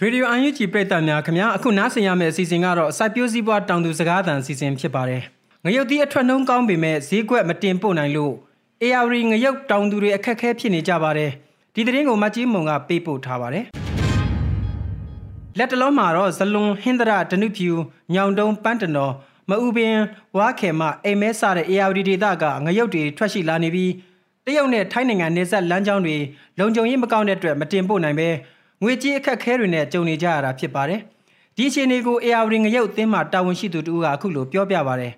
ရေဒီယိုအန်ယူဂျီပရိသတ်များခင်ဗျာအခုနားဆင်ရမယ့်အစီအစဉ်ကတော့စိုက်ပျိုးစည်းပွားတောင်သူစကားသံအစီအစဉ်ဖြစ်ပါတယ်။ငရုတ်သီးအထွက်နှုံးကောင်းပေမဲ့ဈေးကွက်မတင်ပို့နိုင်လို့ AR ငရုတ်တောင်သူတွေအခက်အခဲဖြစ်နေကြပါတယ်။ဒီသတင်းကိုမကြီးမုံကပေးပို့ထားပါတယ်။လက်တလုံးမှာတော့ဇလွန်ဟင်းဒရဒနုဖြူညောင်တုံးပန်းတနော်မအူပင်ဝါခေမအိမ်မဲစတဲ့ AR ဒေသကငရုတ်တွေထွက်ရှိလာနေပြီးတရုတ်နဲ့ထိုင်းနိုင်ငံနယ်စပ်လမ်းကြောင်းတွေလုံခြုံရေးမကောင်းတဲ့အတွက်မတင်ပို့နိုင်ပဲ ငွေကြေးအခက်ခဲတွေနဲ့ကြုံနေကြရတာဖြစ်ပါတယ်။ဒီအခြေအနေကို AR ငရုတ်အသင်းမှတာဝန်ရှိသူတူကအခုလိုပြောပြပါတယ်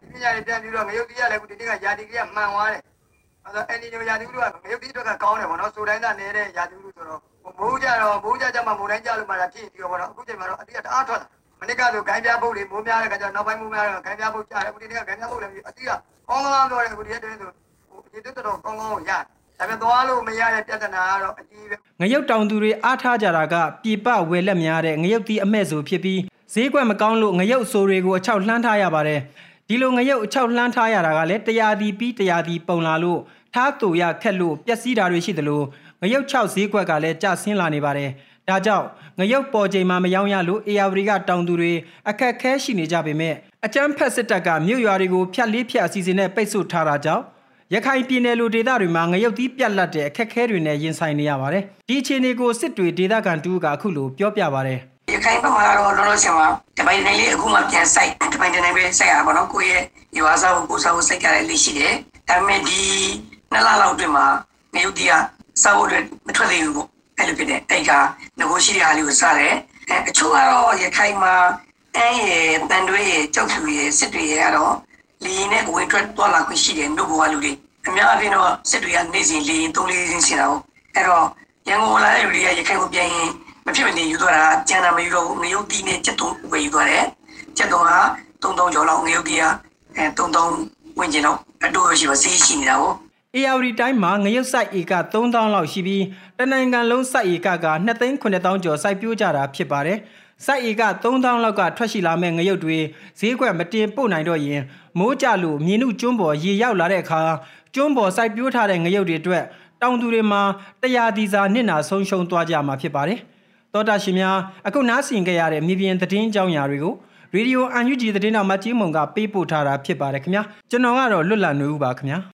ဒီပညာတွေပြန်ပြီးတော့ငရုတ်တိရလည်းခုဒီနေ့ကယာတီကမှန်သွားတယ်။အဲတော့အန်ဒီညိုယာတီကငရုတ်တိအတွက်ကကောင်းတယ်ဗောနော်။စူတိုင်းသားနေတဲ့ယာတီလို့ဆိုတော့မိုးကြတော့မိုးကြကြမှာမိုးတိုင်းကြလို့မှလာဖြစ်ပြီးတော့ဗောနော်။အခုချိန်မှာတော့အတိကတအားထွက်လာ။မနစ်ကဆိုဂိုင်းပြားပုတ်တွေမိုးများတဲ့ခါကျတော့နောက်ပိုင်းမိုးများတော့ဂိုင်းပြားပုတ်ကြတယ်။အခုဒီနေ့ကဂိုင်းပြားပုတ်လည်းအတိကကောင်းကောင်းတော့တယ်အခုဒီနေ့တည်းဆိုဟိုဒီတက်တော့ကောင်းကောင်းကိုရတယ်။ ဒါပေမဲ့သွားလို့မရတဲ့ပြဿနာကတော့အကြီးပဲ။ငရုတ်တောင်သူတွေအားထားကြတာကပြပဝယ်လက်များတဲ့ငရုတ်တီးအမဲ့ဆိုဖြစ်ပြီးဈေးကွက်မကောင်းလို့ငရုတ်ဆိုတွေကိုအချောက်လှမ်းထားရပါတယ်။ဒီလိုငရုတ်အချောက်လှမ်းထားရတာကလည်းတရားဒီပြီးတရားဒီပုံလာလို့ထားတူရခက်လို့ပျက်စီးတာတွေရှိသလိုငရုတ်6ဈေးကွက်ကလည်းကျဆင်းလာနေပါတယ်။ဒါကြောင့်ငရုတ်ပေါ်ချိန်မှာမယောင်းရလို့ AR ကတောင်သူတွေအခက်ခဲရှိနေကြပေမဲ့အကြမ်းဖက်စစ်တပ်ကမြို့ရွာတွေကိုဖျက်လေးဖျက်အစီအစဉ်နဲ့ပိတ်ဆို့ထားတာကြောင့် ရခိုင်ပြည်နယ်လိုဒေသတွေမှာငရုတ်သီးပြတ်လတ်တဲ့အခက်ခဲတွေနဲ့ရင်ဆိုင်နေရပါတယ်။ဒီအခြေအနေကိုစစ်တွေဒေသခံတူကအခုလိုပြောပြပါတယ်ရခိုင်ဘက်မှာတော့လောလောဆယ်မှာတပိုင်တိုင်းလေးအခုမှပြန်ဆိုင်တပိုင်တိုင်းပဲဆိုင်ရပါတော့ကိုယ့်ရဲ့ရွာစားကိုကိုစားကိုစိတ်ကြတဲ့လေးရှိတယ်ဒါပေမဲ့ဒီနှစ်လလောက်အတွင်းမှာငရုတ်တီးကစားဖို့အတွက်မထွက်သေးဘူးပေါ့အဲ့လိုဖြစ်တဲ့အဲ့ကငကိုရှိတဲ့အားလေးကိုစားတယ်အဲအချို့ကတော့ရခိုင်မှာအဲရဲ့တန်တွေးရဲ့ကြောက်ဖြူရဲ့စစ်တွေရဲ့ကတော့ လီနဲ့ဝင်ထွက်သွားလာခွင့်ရှိတယ်နှုတ်ဘောကလူတွေအများအပြားတော့စစ်တွေကနေစဉ်လီသုံးလေးစင်းစင်တာဟုတ်အဲ့တော့ရန်ကုန်လာတဲ့လူတွေကရခိုင်ကိုပြန်ရင်မဖြစ်မနေယူသွားတာကျန်တာမယူတော့ဘူးငရုတ်တီးနဲ့ချက်တုံးဝယ်ယူသွားတယ်ချက်တုံးက3000ကျော်လောက်ငရုတ်တီးကအဲ3000ဝန်းကျင်လောက်အတူရှိပါစေးရှိနေတာကို။ AR တိုင်းမှာငရုတ်စိုက်ဧက3000လောက်ရှိပြီးတနိုင်ငံလုံးစိုက်ဧကက2,9000ကျော်စိုက်ပျိုးကြတာဖြစ်ပါတယ်။ စိုက်ဧက3000လောက်ကထွက်ရှိလာမဲ့ငရုတ်တွေဈေးကွက်မတင်ပို့နိုင်တော့ရင်မိုးကြလို့မြင်းနုကျွန်းပေါ်ရေရောက်လာတဲ့အခါကျွန်းပေါ်စိုက်ပျိုးထားတဲ့ငရုတ်တွေအတွက်တောင်သူတွေမှာတရားဒီစာနစ်နာဆုံးရှုံးသွားကြမှာဖြစ်ပါတယ်။သောတာရှင်များအခုနားဆင်ကြရတဲ့မြေပြင်သတင်းကြောင်းရာတွေကိုရေဒီယိုအန်ယူဂျီသတင်းတော်မကြီးမုံကပေးပို့ထားတာဖြစ်ပါတယ်ခင်ဗျာကျွန်တော်ကတော့လွတ်လပ်နေဦးပါခင်ဗျာ